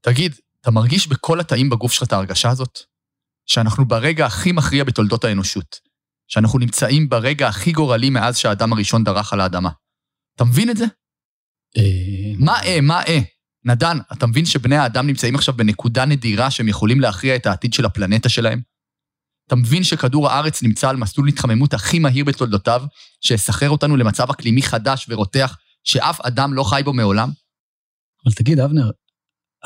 תגיד, אתה מרגיש בכל התאים בגוף שלך את ההרגשה הזאת? שאנחנו ברגע הכי מכריע בתולדות האנושות. שאנחנו נמצאים ברגע הכי גורלי מאז שהאדם הראשון דרך על האדמה. אתה מבין את זה? אה, מה אה, מה אה? נדן, אתה מבין שבני האדם נמצאים עכשיו בנקודה נדירה שהם יכולים להכריע את העתיד של הפלנטה שלהם? אתה מבין שכדור הארץ נמצא על מסלול התחממות הכי מהיר בתולדותיו, שיסחרר אותנו למצב אקלימי חדש ורותח, שאף אדם לא חי בו מעולם? אבל תגיד, אבנר,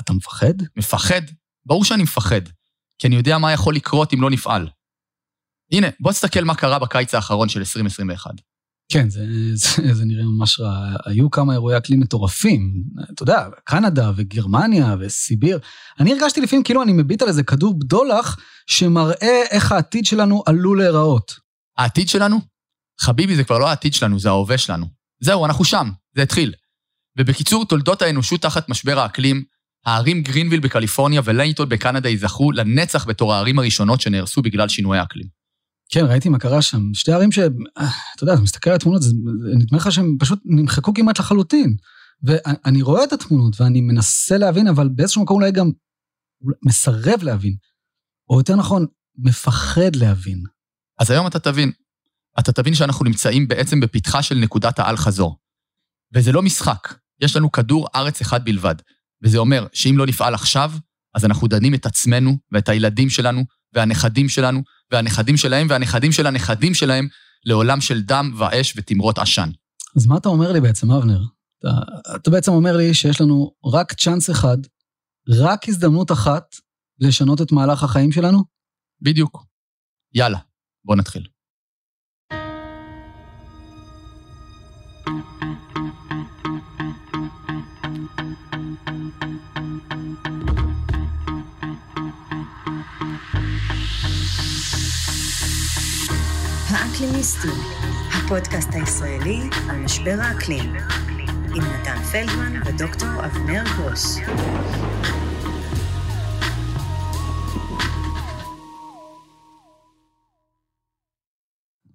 אתה מפחד? מפחד? ברור שאני מפחד, כי אני יודע מה יכול לקרות אם לא נפעל. הנה, בוא תסתכל מה קרה בקיץ האחרון של 2021. כן, זה, זה, זה נראה ממש רע. היו כמה אירועי אקלים מטורפים. אתה יודע, קנדה וגרמניה וסיביר. אני הרגשתי לפעמים כאילו אני מביט על איזה כדור בדולח שמראה איך העתיד שלנו עלול להיראות. העתיד שלנו? חביבי, זה כבר לא העתיד שלנו, זה ההווה שלנו. זהו, אנחנו שם, זה התחיל. ובקיצור, תולדות האנושות תחת משבר האקלים, הערים גרינוויל בקליפורניה ולייטון בקנדה ייזכרו לנצח בתור הערים הראשונות שנהרסו בגלל שינויי האקלים. כן, ראיתי מה קרה שם. שתי ערים ש... אתה יודע, אתה מסתכל על התמונות, נדמה לך שהם פשוט נמחקו כמעט לחלוטין. ואני רואה את התמונות ואני מנסה להבין, אבל באיזשהו מקום אולי גם מסרב להבין. או יותר נכון, מפחד להבין. אז היום אתה תבין. אתה תבין שאנחנו נמצאים בעצם בפתחה של נקודת האל-חזור. וזה לא משחק, יש לנו כדור ארץ אחד בלבד. וזה אומר שאם לא נפעל עכשיו, אז אנחנו דנים את עצמנו ואת הילדים שלנו והנכדים שלנו והנכדים שלהם והנכדים של הנכדים שלהם לעולם של דם ואש ותמרות עשן. אז מה אתה אומר לי בעצם, אבנר? אתה, אתה בעצם אומר לי שיש לנו רק צ'אנס אחד, רק הזדמנות אחת לשנות את מהלך החיים שלנו? בדיוק. יאללה, בוא נתחיל. האקלימיסטים, הפודקאסט הישראלי על משבר האקלים, עם נתן פלדמן ודוקטור אבנר גרוס.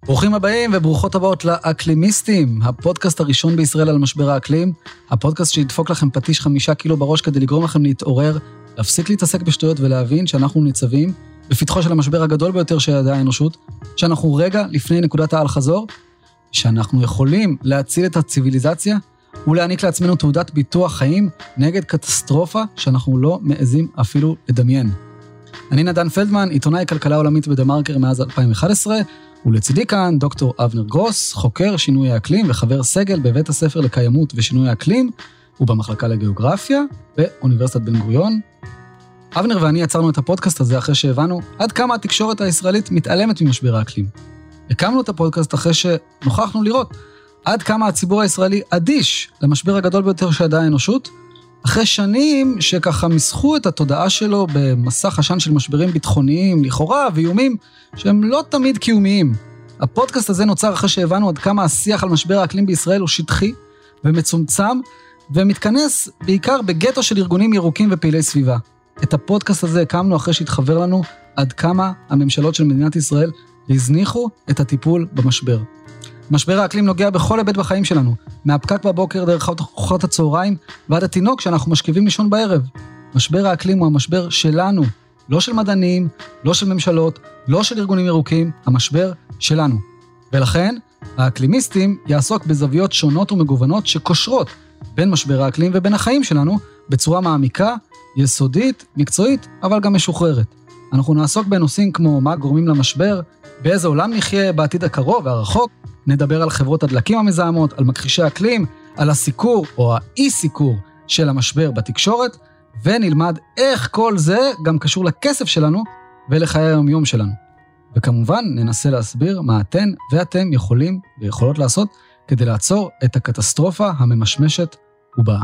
ברוכים הבאים וברוכות הבאות לאקלימיסטים, הפודקאסט הראשון בישראל על משבר האקלים, הפודקאסט שידפוק לכם פטיש חמישה קילו בראש כדי לגרום לכם להתעורר, להפסיק להתעסק בשטויות ולהבין שאנחנו ניצבים בפתחו של המשבר הגדול ביותר שידעה האנושות, שאנחנו רגע לפני נקודת האל-חזור, שאנחנו יכולים להציל את הציוויליזציה ולהעניק לעצמנו תעודת ביטוח חיים נגד קטסטרופה שאנחנו לא מעזים אפילו לדמיין. אני נדן פלדמן, עיתונאי כלכלה עולמית בדה-מרקר מאז 2011, ולצידי כאן דוקטור אבנר גרוס, חוקר שינוי האקלים וחבר סגל בבית הספר לקיימות ושינוי האקלים, ובמחלקה לגיאוגרפיה באוניברסיטת בן גוריון. אבנר ואני יצרנו את הפודקאסט הזה אחרי שהבנו עד כמה התקשורת הישראלית מתעלמת ממשבר האקלים. הקמנו את הפודקאסט אחרי שנוכחנו לראות עד כמה הציבור הישראלי אדיש למשבר הגדול ביותר שידעה האנושות, אחרי שנים שככה מסחו את התודעה שלו במסך עשן של משברים ביטחוניים, לכאורה, ואיומים שהם לא תמיד קיומיים. הפודקאסט הזה נוצר אחרי שהבנו עד כמה השיח על משבר האקלים בישראל הוא שטחי ומצומצם, ומתכנס בעיקר בגטו של ארגונים ירוקים ופעילי סביבה. את הפודקאסט הזה הקמנו אחרי שהתחבר לנו עד כמה הממשלות של מדינת ישראל הזניחו את הטיפול במשבר. משבר האקלים נוגע בכל היבט בחיים שלנו, מהפקק בבוקר דרך ארוחת הצהריים ועד התינוק שאנחנו משכיבים לישון בערב. משבר האקלים הוא המשבר שלנו, לא של מדענים, לא של ממשלות, לא של ארגונים ירוקים, המשבר שלנו. ולכן, האקלימיסטים יעסוק בזוויות שונות ומגוונות שקושרות בין משבר האקלים ובין החיים שלנו בצורה מעמיקה, יסודית, מקצועית, אבל גם משוחררת. אנחנו נעסוק בנושאים כמו מה גורמים למשבר, באיזה עולם נחיה בעתיד הקרוב והרחוק, נדבר על חברות הדלקים המזהמות, על מכחישי אקלים, על הסיקור או האי-סיקור של המשבר בתקשורת, ונלמד איך כל זה גם קשור לכסף שלנו ולחיי היומיום שלנו. וכמובן, ננסה להסביר מה אתן ואתם יכולים ויכולות לעשות כדי לעצור את הקטסטרופה הממשמשת ובאה.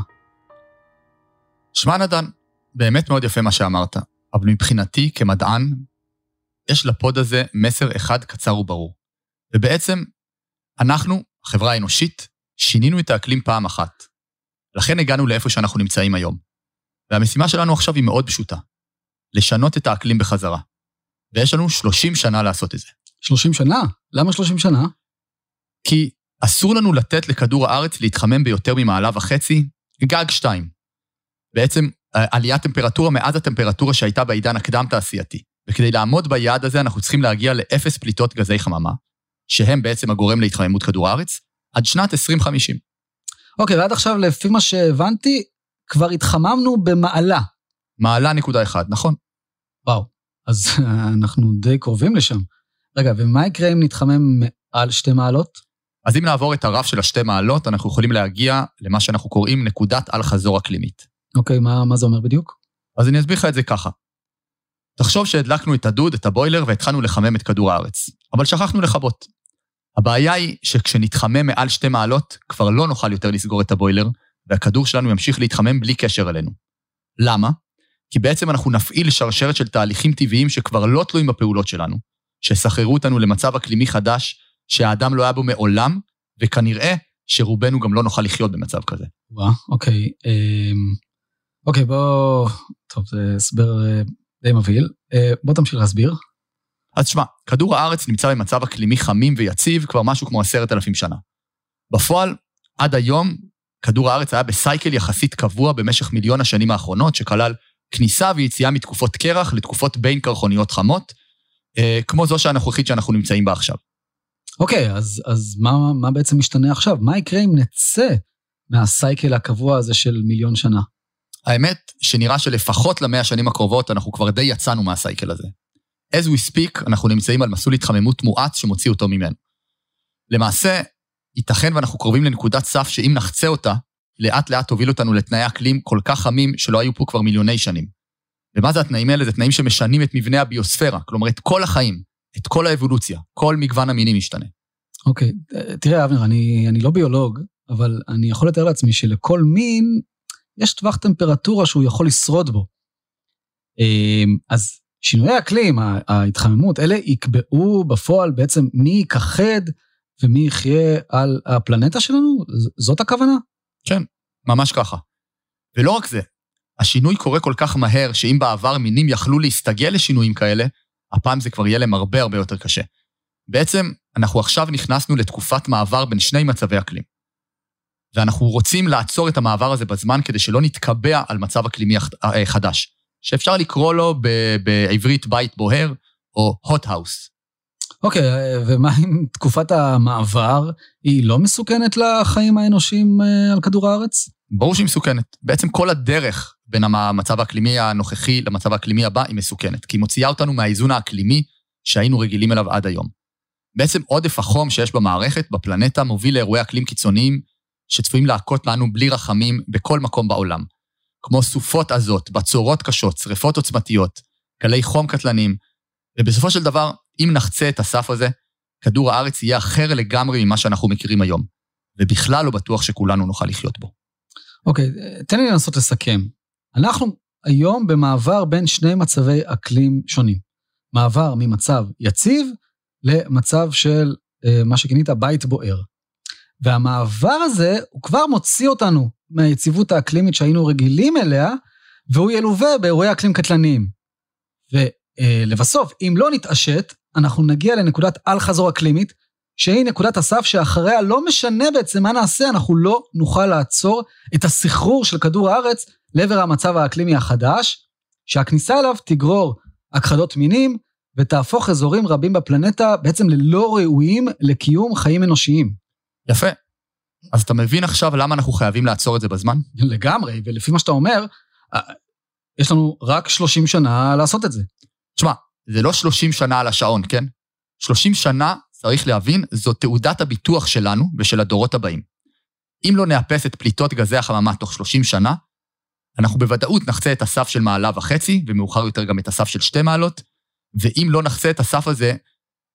שמע נדן, באמת מאוד יפה מה שאמרת, אבל מבחינתי כמדען, יש לפוד הזה מסר אחד קצר וברור. ובעצם, אנחנו, החברה האנושית, שינינו את האקלים פעם אחת. לכן הגענו לאיפה שאנחנו נמצאים היום. והמשימה שלנו עכשיו היא מאוד פשוטה, לשנות את האקלים בחזרה. ויש לנו 30 שנה לעשות את זה. 30 שנה? למה 30 שנה? כי אסור לנו לתת לכדור הארץ להתחמם ביותר ממעלה וחצי, גג שתיים. בעצם עליית טמפרטורה מאז הטמפרטורה שהייתה בעידן הקדם-תעשייתי. וכדי לעמוד ביעד הזה, אנחנו צריכים להגיע לאפס פליטות גזי חממה, שהם בעצם הגורם להתחממות כדור הארץ, עד שנת 2050. אוקיי, ועד עכשיו, לפי מה שהבנתי, כבר התחממנו במעלה. מעלה נקודה אחד, נכון. וואו, אז אנחנו די קרובים לשם. רגע, ומה יקרה אם נתחמם מעל שתי מעלות? אז אם נעבור את הרף של השתי מעלות, אנחנו יכולים להגיע למה שאנחנו קוראים נקודת אל-חזור אקלימית. אוקיי, מה, מה זה אומר בדיוק? אז אני אסביר לך את זה ככה. תחשוב שהדלקנו את הדוד, את הבוילר, והתחלנו לחמם את כדור הארץ. אבל שכחנו לכבות. הבעיה היא שכשנתחמם מעל שתי מעלות, כבר לא נוכל יותר לסגור את הבוילר, והכדור שלנו ימשיך להתחמם בלי קשר אלינו. למה? כי בעצם אנחנו נפעיל שרשרת של תהליכים טבעיים שכבר לא תלויים בפעולות שלנו, שיסחררו אותנו למצב אקלימי חדש שהאדם לא היה בו מעולם, וכנראה שרובנו גם לא נוכל לחיות במצב כזה. וואה, אוקיי. אוקיי, בוא... טוב, זה הסבר אה, די מבהיל. אה, בוא תמשיך להסביר. אז שמע, כדור הארץ נמצא במצב אקלימי חמים ויציב כבר משהו כמו עשרת אלפים שנה. בפועל, עד היום, כדור הארץ היה בסייקל יחסית קבוע במשך מיליון השנים האחרונות, שכלל כניסה ויציאה מתקופות קרח לתקופות בין קרחוניות חמות, אה, כמו זו שהנוכחית שאנחנו נמצאים בה עכשיו. אוקיי, אז, אז מה, מה בעצם משתנה עכשיו? מה יקרה אם נצא מהסייקל הקבוע הזה של מיליון שנה? האמת שנראה שלפחות למאה השנים הקרובות אנחנו כבר די יצאנו מהסייקל הזה. as we speak, אנחנו נמצאים על מסלול התחממות מואץ שמוציא אותו ממנו. למעשה, ייתכן ואנחנו קרובים לנקודת סף שאם נחצה אותה, לאט לאט תוביל אותנו לתנאי אקלים כל כך חמים שלא היו פה כבר מיליוני שנים. ומה זה התנאים האלה? זה תנאים שמשנים את מבנה הביוספירה, כלומר את כל החיים, את כל האבולוציה, כל מגוון המינים משתנה. אוקיי, תראה, אבנר, אני, אני לא ביולוג, אבל אני יכול לתאר לעצמי שלכל מין יש טווח טמפרטורה שהוא יכול לשרוד בו. אמ, אז שינויי האקלים, ההתחממות, אלה יקבעו בפועל בעצם מי ייכחד ומי יחיה על הפלנטה שלנו? זאת הכוונה? כן, ממש ככה. ולא רק זה, השינוי קורה כל כך מהר, שאם בעבר מינים יכלו להסתגל לשינויים כאלה, הפעם זה כבר יהיה להם הרבה הרבה יותר קשה. בעצם, אנחנו עכשיו נכנסנו לתקופת מעבר בין שני מצבי אקלים. ואנחנו רוצים לעצור את המעבר הזה בזמן כדי שלא נתקבע על מצב אקלימי אה, חדש, שאפשר לקרוא לו בעברית בית בוער, או hot house. אוקיי, okay, ומה עם תקופת המעבר? היא לא מסוכנת לחיים האנושיים אה, על כדור הארץ? ברור שהיא מסוכנת. בעצם כל הדרך בין המצב האקלימי הנוכחי למצב האקלימי הבא היא מסוכנת, כי היא מוציאה אותנו מהאיזון האקלימי שהיינו רגילים אליו עד היום. בעצם עודף החום שיש במערכת, בפלנטה, מוביל לאירועי אקלים קיצוניים שצפויים להכות לנו בלי רחמים בכל מקום בעולם. כמו סופות עזות, בצורות קשות, שריפות עוצמתיות, גלי חום קטלניים, ובסופו של דבר, אם נחצה את הסף הזה, כדור הארץ יהיה אחר לגמרי ממה שאנחנו מכירים היום, ובכלל לא בטוח שכולנו נוכל לחיות בו. אוקיי, okay, תן לי לנסות לסכם. אנחנו היום במעבר בין שני מצבי אקלים שונים. מעבר ממצב יציב למצב של אה, מה שכינית בית בוער. והמעבר הזה, הוא כבר מוציא אותנו מהיציבות האקלימית שהיינו רגילים אליה, והוא ילווה באירועי אקלים קטלניים. ולבסוף, אם לא נתעשת, אנחנו נגיע לנקודת אל-חזור אקלימית, שהיא נקודת הסף שאחריה לא משנה בעצם מה נעשה, אנחנו לא נוכל לעצור את הסחרור של כדור הארץ לעבר המצב האקלימי החדש, שהכניסה אליו תגרור הכחדות מינים ותהפוך אזורים רבים בפלנטה בעצם ללא ראויים לקיום חיים אנושיים. יפה. אז אתה מבין עכשיו למה אנחנו חייבים לעצור את זה בזמן? לגמרי, ולפי מה שאתה אומר, אה, יש לנו רק 30 שנה לעשות את זה. תשמע, זה לא 30 שנה על השעון, כן? 30 שנה, צריך להבין, זו תעודת הביטוח שלנו ושל הדורות הבאים. אם לא נאפס את פליטות גזי החממה תוך 30 שנה, אנחנו בוודאות נחצה את הסף של מעלה וחצי, ומאוחר יותר גם את הסף של שתי מעלות, ואם לא נחצה את הסף הזה,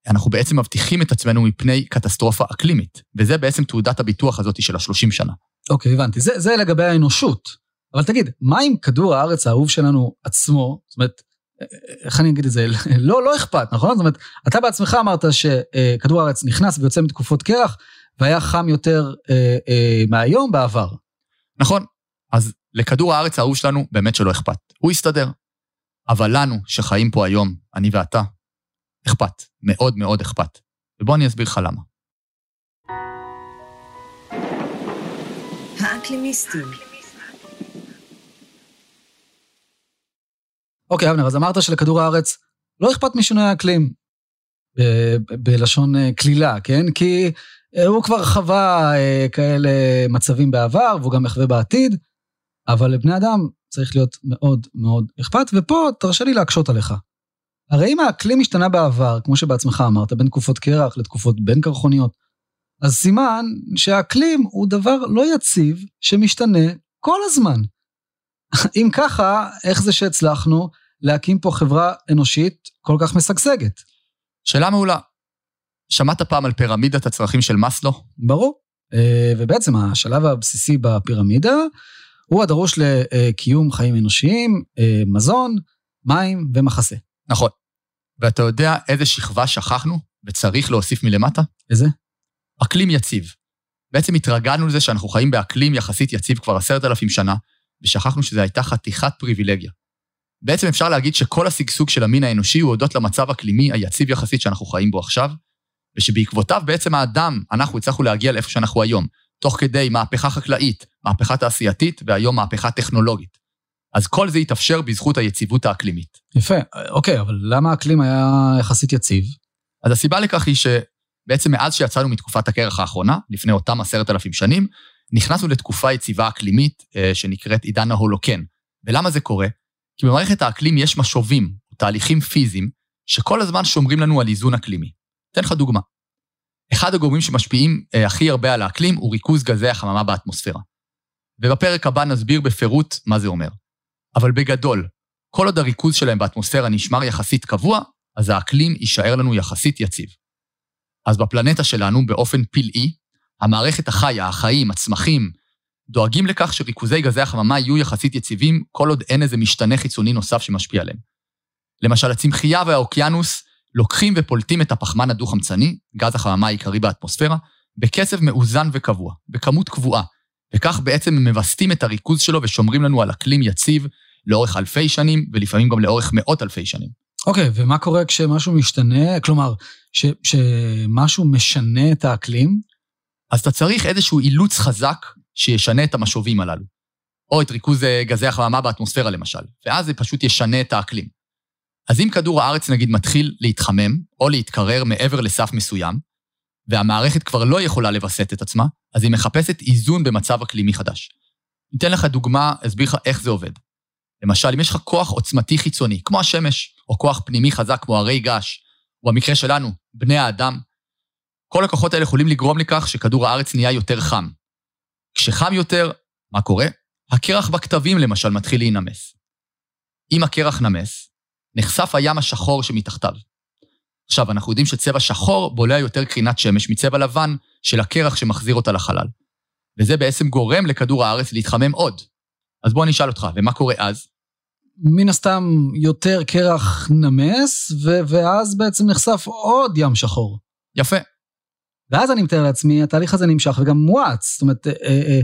אנחנו בעצם מבטיחים את עצמנו מפני קטסטרופה אקלימית, וזה בעצם תעודת הביטוח הזאת של השלושים שנה. אוקיי, הבנתי. זה, זה לגבי האנושות. אבל תגיד, מה עם כדור הארץ האהוב שלנו עצמו? זאת אומרת, איך אני אגיד את זה? לא, לא אכפת, נכון? זאת אומרת, אתה בעצמך אמרת שכדור הארץ נכנס ויוצא מתקופות קרח, והיה חם יותר אה, אה, מהיום בעבר. נכון. אז לכדור הארץ האהוב שלנו באמת שלא אכפת. הוא יסתדר. אבל לנו, שחיים פה היום, אני ואתה, אכפת. מאוד מאוד אכפת. ובוא אני אסביר לך למה. האקלימיסטים אוקיי, אבנר, אז אמרת שלכדור הארץ לא אכפת משינוי האקלים, ב- בלשון אה, קלילה, כן? כי אה, הוא כבר חווה אה, כאלה מצבים בעבר, והוא גם יחווה בעתיד, אבל לבני אדם צריך להיות מאוד מאוד אכפת, ופה תרשה לי להקשות עליך. הרי אם האקלים השתנה בעבר, כמו שבעצמך אמרת, בין תקופות קרח לתקופות בין קרחוניות, אז סימן שהאקלים הוא דבר לא יציב שמשתנה כל הזמן. אם ככה, איך זה שהצלחנו להקים פה חברה אנושית כל כך משגשגת? שאלה מעולה. שמעת פעם על פירמידת הצרכים של מאסלו? ברור. אה, ובעצם השלב הבסיסי בפירמידה הוא הדרוש לקיום חיים אנושיים, אה, מזון, מים ומחסה. נכון. ואתה יודע איזה שכבה שכחנו וצריך להוסיף מלמטה? איזה? אקלים יציב. בעצם התרגלנו לזה שאנחנו חיים באקלים יחסית יציב כבר עשרת אלפים שנה, ושכחנו שזו הייתה חתיכת פריבילגיה. בעצם אפשר להגיד שכל השגשוג של המין האנושי הוא הודות למצב אקלימי היציב יחסית שאנחנו חיים בו עכשיו, ושבעקבותיו בעצם האדם, אנחנו הצלחנו להגיע לאיפה שאנחנו היום, תוך כדי מהפכה חקלאית, מהפכה תעשייתית, והיום מהפכה טכנולוגית. אז כל זה התאפשר בזכות היציבות האקלימית. יפה, אוקיי, אבל למה האקלים היה יחסית יציב? אז הסיבה לכך היא שבעצם מאז שיצאנו מתקופת הקרח האחרונה, לפני אותם עשרת אלפים שנים, נכנסנו לתקופה יציבה אקלימית אה, שנקראת עידן ההולוקן. ולמה זה קורה? כי במערכת האקלים יש משובים, תהליכים פיזיים, שכל הזמן שומרים לנו על איזון אקלימי. אתן לך דוגמה. אחד הגורמים שמשפיעים אה, הכי הרבה על האקלים הוא ריכוז גזי החממה באטמוספירה. ובפרק הבא נסביר בפירוט מה זה אומר. אבל בגדול, כל עוד הריכוז שלהם באטמוספירה נשמר יחסית קבוע, אז האקלים יישאר לנו יחסית יציב. אז בפלנטה שלנו, באופן פלאי, המערכת החיה, החיים, הצמחים, דואגים לכך שריכוזי גזי החממה יהיו יחסית יציבים כל עוד אין איזה משתנה חיצוני נוסף שמשפיע עליהם. למשל, הצמחייה והאוקיינוס לוקחים ופולטים את הפחמן הדו-חמצני, גז החממה העיקרי באטמוספירה, בקצב מאוזן וקבוע, בכמות קבועה, וכך בעצם הם מווסתים את הריכוז שלו ושומרים לנו על אקלים יציב לאורך אלפי שנים, ולפעמים גם לאורך מאות אלפי שנים. אוקיי, ומה קורה כשמשהו משתנה? כלומר, ש, שמשהו משנה את האקלים? אז אתה צריך איזשהו אילוץ חזק שישנה את המשובים הללו. או את ריכוז אה, גזי החממה באטמוספירה למשל, ואז זה פשוט ישנה את האקלים. אז אם כדור הארץ נגיד מתחיל להתחמם, או להתקרר מעבר לסף מסוים, והמערכת כבר לא יכולה לווסת את עצמה, אז היא מחפשת איזון במצב אקלימי חדש. ניתן לך דוגמה, אסביר לך איך זה עובד. למשל, אם יש לך כוח עוצמתי חיצוני, כמו השמש, או כוח פנימי חזק כמו הרי געש, או במקרה שלנו, בני האדם, כל הכוחות האלה יכולים לגרום לכך שכדור הארץ נהיה יותר חם. כשחם יותר, מה קורה? הקרח בכתבים למשל מתחיל להינמס. אם הקרח נמס, נחשף הים השחור שמתחתיו. עכשיו, אנחנו יודעים שצבע שחור בולע יותר קרינת שמש מצבע לבן של הקרח שמחזיר אותה לחלל. וזה בעצם גורם לכדור הארץ להתחמם עוד. אז בוא אני אשאל אותך, ומה קורה אז? מן הסתם יותר קרח נמס, ו- ואז בעצם נחשף עוד ים שחור. יפה. ואז אני מתאר לעצמי, התהליך הזה נמשך וגם מואץ. זאת אומרת, אה, אה,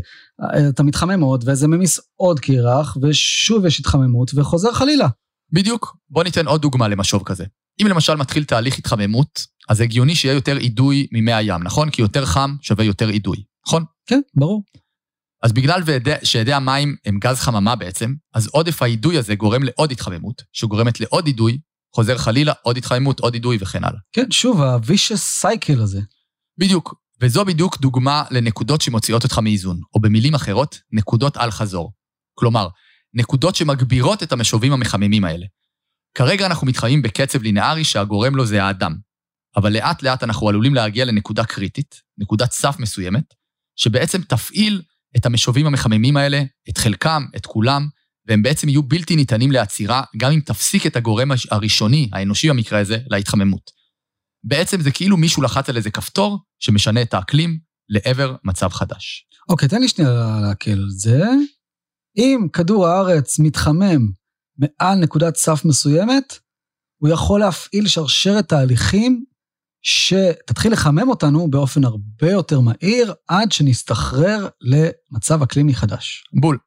אה, אתה מתחמם עוד, וזה ממיס עוד קרח, ושוב יש התחממות, וחוזר חלילה. בדיוק. בוא ניתן עוד דוגמה למשוב כזה. אם למשל מתחיל תהליך התחממות, אז הגיוני שיהיה יותר אידוי ממי הים, נכון? כי יותר חם שווה יותר אידוי, נכון? כן, ברור. אז בגלל שאדי המים הם גז חממה בעצם, אז עודף האידוי הזה גורם לעוד התחממות, שגורמת לעוד אידוי, חוזר חלילה, עוד התחממות, עוד אידוי וכן הלאה. כן, שוב, ה-vicious cycle הזה. בדיוק. וזו בדיוק דוגמה לנקודות שמוציאות אותך מאיזון, או במילים אחרות, נקודות על חזור. כלומר, נקודות שמגבירות את המשובים המחממים האלה. כרגע אנחנו מתחיים בקצב לינארי שהגורם לו זה האדם, אבל לאט לאט אנחנו עלולים להגיע לנקודה קריטית, נקודת סף מסוימת, שבעצם תפעיל את המשובים המחממים האלה, את חלקם, את כולם, והם בעצם יהיו בלתי ניתנים לעצירה, גם אם תפסיק את הגורם הראשוני, האנושי במקרה הזה, להתחממות. בעצם זה כאילו מישהו לחץ על איזה כפתור שמשנה את האקלים לעבר מצב חדש. אוקיי, תן לי שנייה להקל על זה. אם כדור הארץ מתחמם מעל נקודת סף מסוימת, הוא יכול להפעיל שרשרת תהליכים שתתחיל לחמם אותנו באופן הרבה יותר מהיר, עד שנסתחרר למצב אקלימי חדש. בול.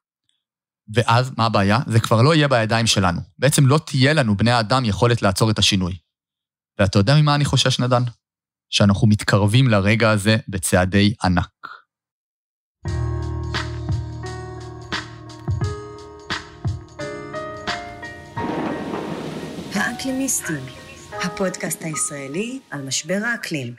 ואז, מה הבעיה? זה כבר לא יהיה בידיים שלנו. בעצם לא תהיה לנו, בני האדם, יכולת לעצור את השינוי. ואתה יודע ממה אני חושש, נדן? שאנחנו מתקרבים לרגע הזה בצעדי ענק. האקלימיסטים, הפודקאסט הישראלי על משבר האקלים.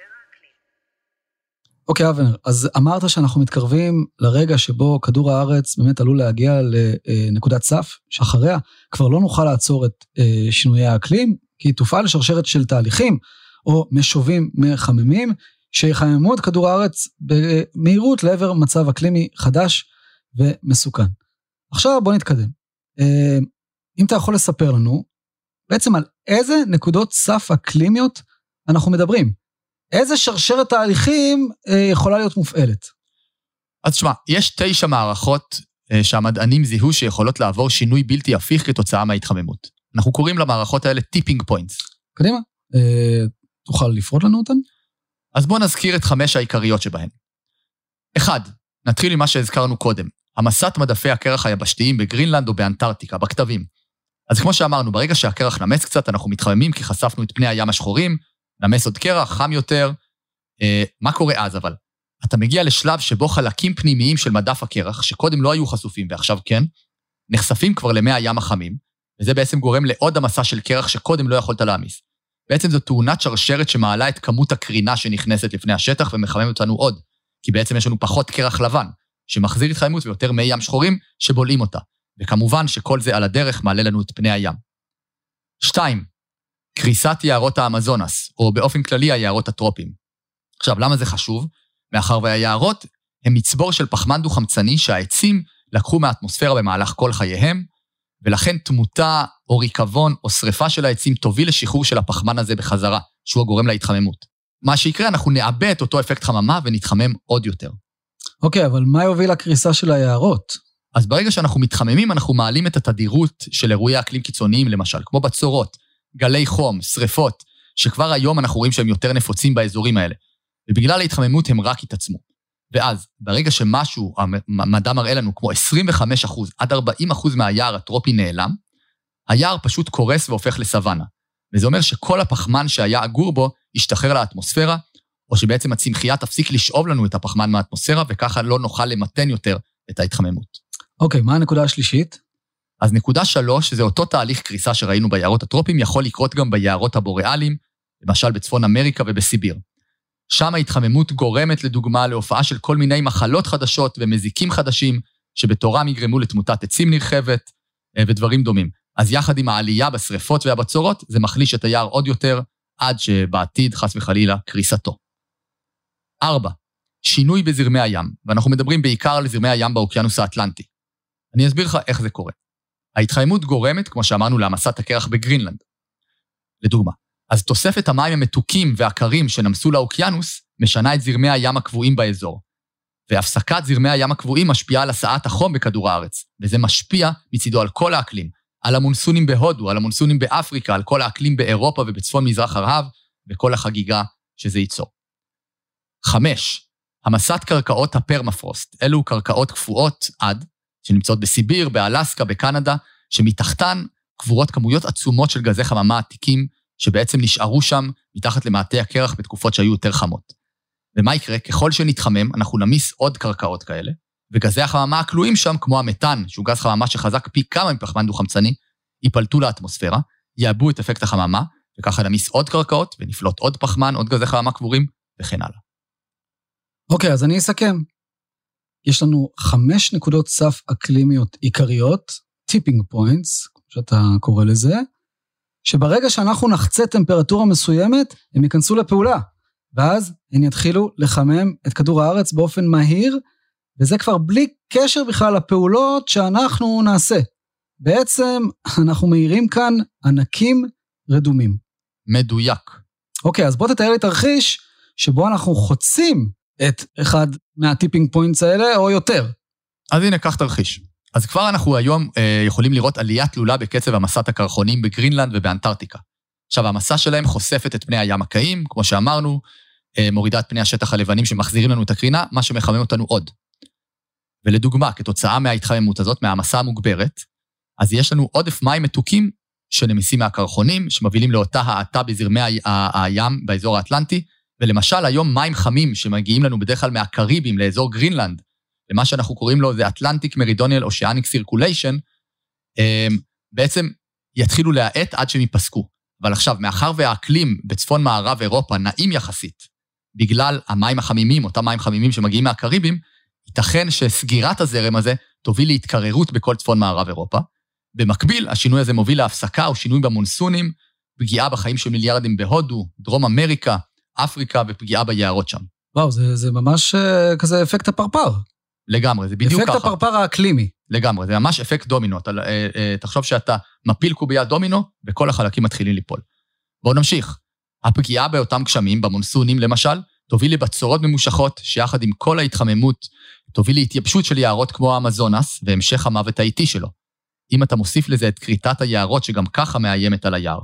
אוקיי, אבנר, אז אמרת שאנחנו מתקרבים לרגע שבו כדור הארץ באמת עלול להגיע לנקודת סף, שאחריה כבר לא נוכל לעצור את אה, שינויי האקלים, כי תופעל שרשרת של תהליכים או משובים מחממים, שיחממו את כדור הארץ במהירות לעבר מצב אקלימי חדש ומסוכן. עכשיו בוא נתקדם. אה, אם אתה יכול לספר לנו, בעצם על איזה נקודות סף אקלימיות אנחנו מדברים. איזה שרשרת תהליכים אה, יכולה להיות מופעלת? אז תשמע, יש תשע מערכות אה, שהמדענים זיהו שיכולות לעבור שינוי בלתי הפיך כתוצאה מההתחממות. אנחנו קוראים למערכות האלה tipping points. קדימה, אה, תוכל לפרוט לנו אותן? אז בואו נזכיר את חמש העיקריות שבהן. אחד, נתחיל עם מה שהזכרנו קודם, המסת מדפי הקרח היבשתיים בגרינלנד או באנטארקטיקה, בכתבים. אז כמו שאמרנו, ברגע שהקרח נמס קצת, אנחנו מתחממים כי חשפנו את פני הים השחורים, נמס עוד קרח, חם יותר. אה, מה קורה אז אבל? אתה מגיע לשלב שבו חלקים פנימיים של מדף הקרח, שקודם לא היו חשופים ועכשיו כן, נחשפים כבר למי הים החמים, וזה בעצם גורם לעוד המסה של קרח שקודם לא יכולת להעמיס. בעצם זו תאונת שרשרת שמעלה את כמות הקרינה שנכנסת לפני השטח ומחמם אותנו עוד, כי בעצם יש לנו פחות קרח לבן, שמחזיר התחממות ויותר מי ים שחורים שבולעים אותה. וכמובן שכל זה על הדרך מעלה לנו את פני הים. שתיים, קריסת יערות האמזונס, או באופן כללי היערות הטרופיים. עכשיו, למה זה חשוב? מאחר והיערות הם מצבור של פחמן דו-חמצני שהעצים לקחו מהאטמוספירה במהלך כל חייהם, ולכן תמותה או ריקבון או שריפה של העצים תוביל לשחרור של הפחמן הזה בחזרה, שהוא הגורם להתחממות. מה שיקרה, אנחנו נאבד את אותו אפקט חממה ונתחמם עוד יותר. אוקיי, אבל מה יוביל לקריסה של היערות? אז ברגע שאנחנו מתחממים, אנחנו מעלים את התדירות של אירועי אקלים קיצוניים, למשל, כמו בצורות, גלי חום, שריפות, שכבר היום אנחנו רואים שהם יותר נפוצים באזורים האלה. ובגלל ההתחממות הם רק התעצמו. ואז, ברגע שמשהו, המדע מראה לנו, כמו 25 עד 40 מהיער הטרופי נעלם, היער פשוט קורס והופך לסוואנה. וזה אומר שכל הפחמן שהיה אגור בו ישתחרר לאטמוספירה, או שבעצם הצמחייה תפסיק לשאוב לנו את הפחמן מהאטמוספירה, וככה לא נוכל למתן יותר את ההתחממות. אוקיי, מה הנקודה השלישית? אז נקודה שלוש, זה אותו תהליך קריסה שראינו ביערות הטרופיים, יכול לקרות גם ביערות הבוריאליים, למשל בצפון אמריקה ובסיביר. שם ההתחממות גורמת, לדוגמה, להופעה של כל מיני מחלות חדשות ומזיקים חדשים, שבתורם יגרמו לתמותת עצים נרחבת אה, ודברים דומים. אז יחד עם העלייה בשריפות והבצורות, זה מחליש את היער עוד יותר, עד שבעתיד, חס וחלילה, קריסתו. ארבע, שינוי בזרמי הים, ואנחנו מדברים בעיקר על זרמי הים באוקיינוס האטלנטי. אני אסביר לך איך זה קורה. ההתחממות גורמת, כמו שאמרנו, להעמסת הקרח בגרינלנד. לדוגמה, אז תוספת המים המתוקים והקרים שנמסו לאוקיינוס משנה את זרמי הים הקבועים באזור. והפסקת זרמי הים הקבועים משפיעה על הסעת החום בכדור הארץ, וזה משפיע מצידו על כל האקלים, על המונסונים בהודו, על המונסונים באפריקה, על כל האקלים באירופה ובצפון מזרח הרהב, וכל החגיגה שזה ייצור. חמש, המסת קרקעות הפרמפרוסט, אלו קרקעות קפואות עד, שנמצאות בסיביר, באלסקה, בקנדה, שמתחתן קבורות כמויות עצומות של גזי חממה עתיקים, שבעצם נשארו שם מתחת למעטה הקרח בתקופות שהיו יותר חמות. ומה יקרה? ככל שנתחמם, אנחנו נמיס עוד קרקעות כאלה, וגזי החממה הכלואים שם, כמו המתאן, שהוא גז חממה שחזק פי כמה מפחמן דו-חמצני, ייפלטו לאטמוספירה, יעבו את אפקט החממה, וככה נמיס עוד קרקעות, ונפלוט עוד פחמן, עוד גזי חממה קבורים, וכן הלאה. אוקיי, okay, אז אני אסכם. יש לנו חמש נקודות סף אקלימיות עיקריות, tipping points, כמו שאתה קורא לזה, שברגע שאנחנו נחצה טמפרטורה מסוימת, הם ייכנסו לפעולה. ואז הם יתחילו לחמם את כדור הארץ באופן מהיר, וזה כבר בלי קשר בכלל לפעולות שאנחנו נעשה. בעצם אנחנו מעירים כאן ענקים רדומים. מדויק. אוקיי, אז בוא תתאר לי תרחיש שבו אנחנו חוצים את אחד מה tipping points האלה, או יותר. אז הנה, קח תרחיש. אז כבר אנחנו היום אה, יכולים לראות עלייה תלולה בקצב המסת הקרחונים בגרינלנד ובאנטארקטיקה. עכשיו, המסה שלהם חושפת את פני הים הקאים, כמו שאמרנו, אה, מורידה את פני השטח הלבנים שמחזירים לנו את הקרינה, מה שמחמם אותנו עוד. ולדוגמה, כתוצאה מההתחממות הזאת, מהמסה המוגברת, אז יש לנו עודף מים מתוקים שנמסים מהקרחונים, שמובילים לאותה האטה בזרמי הים באזור האטלנטי, ולמשל היום מים חמים שמגיעים לנו בדרך כלל מהקריבים לאזור גרינלנד, למה שאנחנו קוראים לו זה Atlantic Meridional Oceanic Circulation, בעצם יתחילו להאט עד שהם ייפסקו. אבל עכשיו, מאחר והאקלים בצפון מערב אירופה נעים יחסית, בגלל המים החמימים, אותם מים חמימים שמגיעים מהקריבים, ייתכן שסגירת הזרם הזה תוביל להתקררות בכל צפון מערב אירופה. במקביל, השינוי הזה מוביל להפסקה או שינוי במונסונים, פגיעה בחיים של מיליארדים בהודו, דרום אמריקה, אפריקה ופגיעה ביערות שם. וואו, זה, זה ממש uh, כזה אפקט הפרפר. לגמרי, זה בדיוק אפקט ככה. אפקט הפרפר האקלימי. לגמרי, זה ממש אפקט דומינו. אתה, אה, אה, תחשוב שאתה מפיל קוביית דומינו, וכל החלקים מתחילים ליפול. בואו נמשיך. הפגיעה באותם גשמים, במונסונים למשל, תוביל לבצורות ממושכות, שיחד עם כל ההתחממות, תוביל להתייבשות של יערות כמו האמזונס, והמשך המוות האיטי שלו. אם אתה מוסיף לזה את כריתת היערות שגם ככה מאיימת על היער.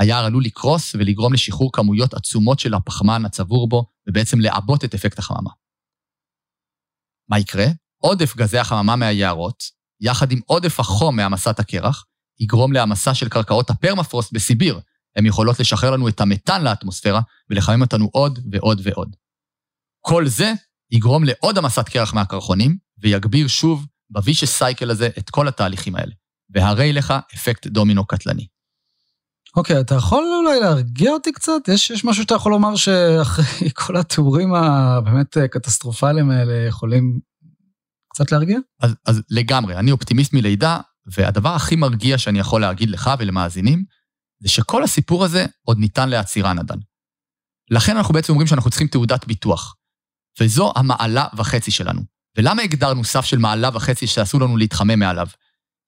היער עלול לקרוס ולגרום לשחרור כמויות עצומות של הפחמן הצבור בו, ובעצם לעבות את אפקט החממה. מה יקרה? עודף גזי החממה מהיערות, יחד עם עודף החום מהמסת הקרח, יגרום להמסה של קרקעות הפרמפרוסט בסיביר. הן יכולות לשחרר לנו את המתאן לאטמוספירה ולחמם אותנו עוד ועוד ועוד. כל זה יגרום לעוד המסת קרח מהקרחונים, ויגביר שוב ב vicious cycle הזה את כל התהליכים האלה. והרי לך אפקט דומינו קטלני. אוקיי, okay, אתה יכול אולי להרגיע אותי קצת? יש, יש משהו שאתה יכול לומר שאחרי כל התיאורים הבאמת קטסטרופליים האלה יכולים קצת להרגיע? אז, אז לגמרי, אני אופטימיסט מלידה, והדבר הכי מרגיע שאני יכול להגיד לך ולמאזינים, זה שכל הסיפור הזה עוד ניתן לעצירה נדן. לכן אנחנו בעצם אומרים שאנחנו צריכים תעודת ביטוח. וזו המעלה וחצי שלנו. ולמה הגדרנו סף של מעלה וחצי שאסור לנו להתחמם מעליו?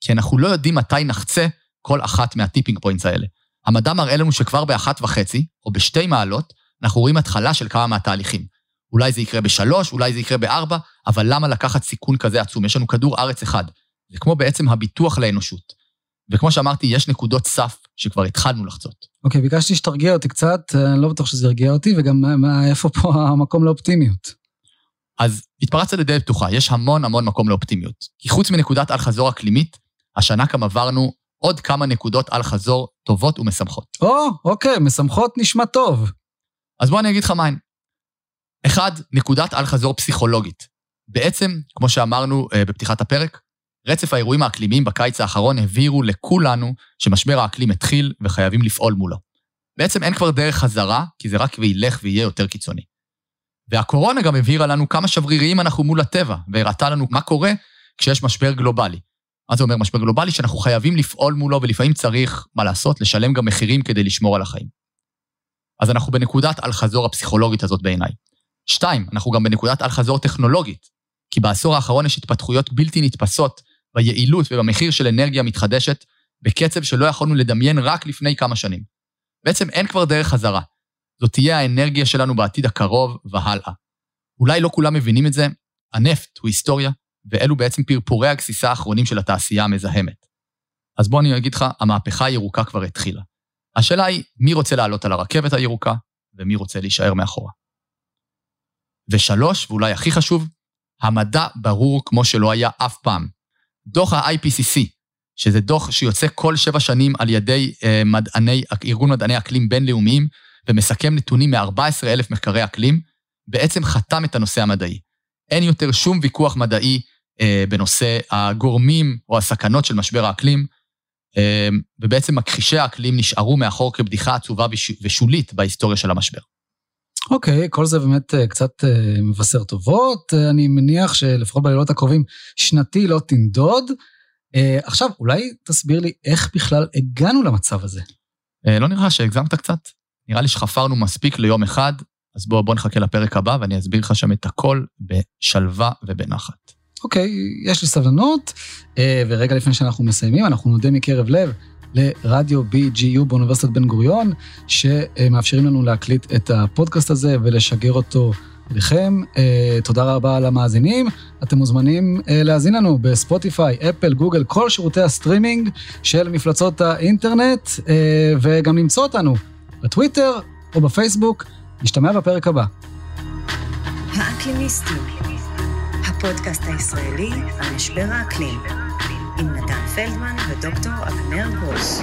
כי אנחנו לא יודעים מתי נחצה כל אחת מה tipping points האלה. המדע מראה לנו שכבר באחת וחצי, או בשתי מעלות, אנחנו רואים התחלה של כמה מהתהליכים. אולי זה יקרה בשלוש, אולי זה יקרה בארבע, אבל למה לקחת סיכון כזה עצום? יש לנו כדור ארץ אחד. זה כמו בעצם הביטוח לאנושות. וכמו שאמרתי, יש נקודות סף שכבר התחלנו לחצות. אוקיי, okay, ביקשתי שתרגיע אותי קצת, אני לא בטוח שזה ירגיע אותי, וגם מה, איפה פה המקום לאופטימיות. אז התפרצת לדלת פתוחה, יש המון המון מקום לאופטימיות. כי חוץ מנקודת אל-חזור אקלימית, השנה גם עברנו עוד כמה נקודות אל-חזור טובות ומשמחות. או, oh, אוקיי, משמחות נשמע טוב. אז בוא אני אגיד לך מהן. אחד, נקודת אל-חזור פסיכולוגית. בעצם, כמו שאמרנו uh, בפתיחת הפרק, רצף האירועים האקלימיים בקיץ האחרון הבהירו לכולנו שמשבר האקלים התחיל וחייבים לפעול מולו. בעצם אין כבר דרך חזרה, כי זה רק וילך ויהיה יותר קיצוני. והקורונה גם הבהירה לנו כמה שבריריים אנחנו מול הטבע, והראתה לנו מה קורה כשיש משבר גלובלי. מה זה אומר משבר גלובלי? שאנחנו חייבים לפעול מולו, ולפעמים צריך, מה לעשות, לשלם גם מחירים כדי לשמור על החיים. אז אנחנו בנקודת אל-חזור הפסיכולוגית הזאת בעיניי. שתיים, אנחנו גם בנקודת אל-חזור טכנולוגית, כי בעשור האחרון יש התפתחויות בלתי נתפסות ביעילות ובמחיר של אנרגיה מתחדשת, בקצב שלא יכולנו לדמיין רק לפני כמה שנים. בעצם אין כבר דרך חזרה. זאת תהיה האנרגיה שלנו בעתיד הקרוב והלאה. אולי לא כולם מבינים את זה, הנפט הוא היסטוריה, ואלו בעצם פרפורי הגסיסה האחרונים של התעשייה המזהמת. אז בוא אני אגיד לך, המהפכה הירוקה כבר התחילה. השאלה היא, מי רוצה לעלות על הרכבת הירוקה, ומי רוצה להישאר מאחורה. ושלוש, ואולי הכי חשוב, המדע ברור כמו שלא היה אף פעם. דוח ה-IPCC, שזה דוח שיוצא כל שבע שנים על ידי אה, מדעני, ארגון מדעני אקלים בינלאומיים, ומסכם נתונים מ-14,000 מחקרי אקלים, בעצם חתם את הנושא המדעי. אין יותר שום ויכוח מדעי בנושא הגורמים או הסכנות של משבר האקלים, אה, ובעצם מכחישי האקלים נשארו מאחור כבדיחה עצובה ושולית בהיסטוריה של המשבר. אוקיי, okay, כל זה באמת uh, קצת מבשר טובות. אני מניח שלפחות בלילות הקרובים שנתי לא תנדוד. עכשיו, אולי תסביר לי איך בכלל הגענו למצב הזה. לא נראה שהגזמת קצת? נראה לי שחפרנו מספיק ליום אחד, אז בוא, בוא נחכה לפרק הבא ואני אסביר לך שם את הכל בשלווה ובנחת. אוקיי, יש לי סבלנות, uh, ורגע לפני שאנחנו מסיימים, אנחנו נודה מקרב לב לרדיו BGU באוניברסיטת בן גוריון, שמאפשרים לנו להקליט את הפודקאסט הזה ולשגר אותו לכם. אה, תודה רבה למאזינים. אתם מוזמנים אה, להאזין לנו בספוטיפיי, אפל, גוגל, כל שירותי הסטרימינג של מפלצות האינטרנט, אה, וגם למצוא אותנו בטוויטר או בפייסבוק. נשתמע בפרק הבא. האקלימיסטים, הפודקאסט הישראלי על משבר האקלים. עם נתן פלדמן ודוקטור אבנר גרוס.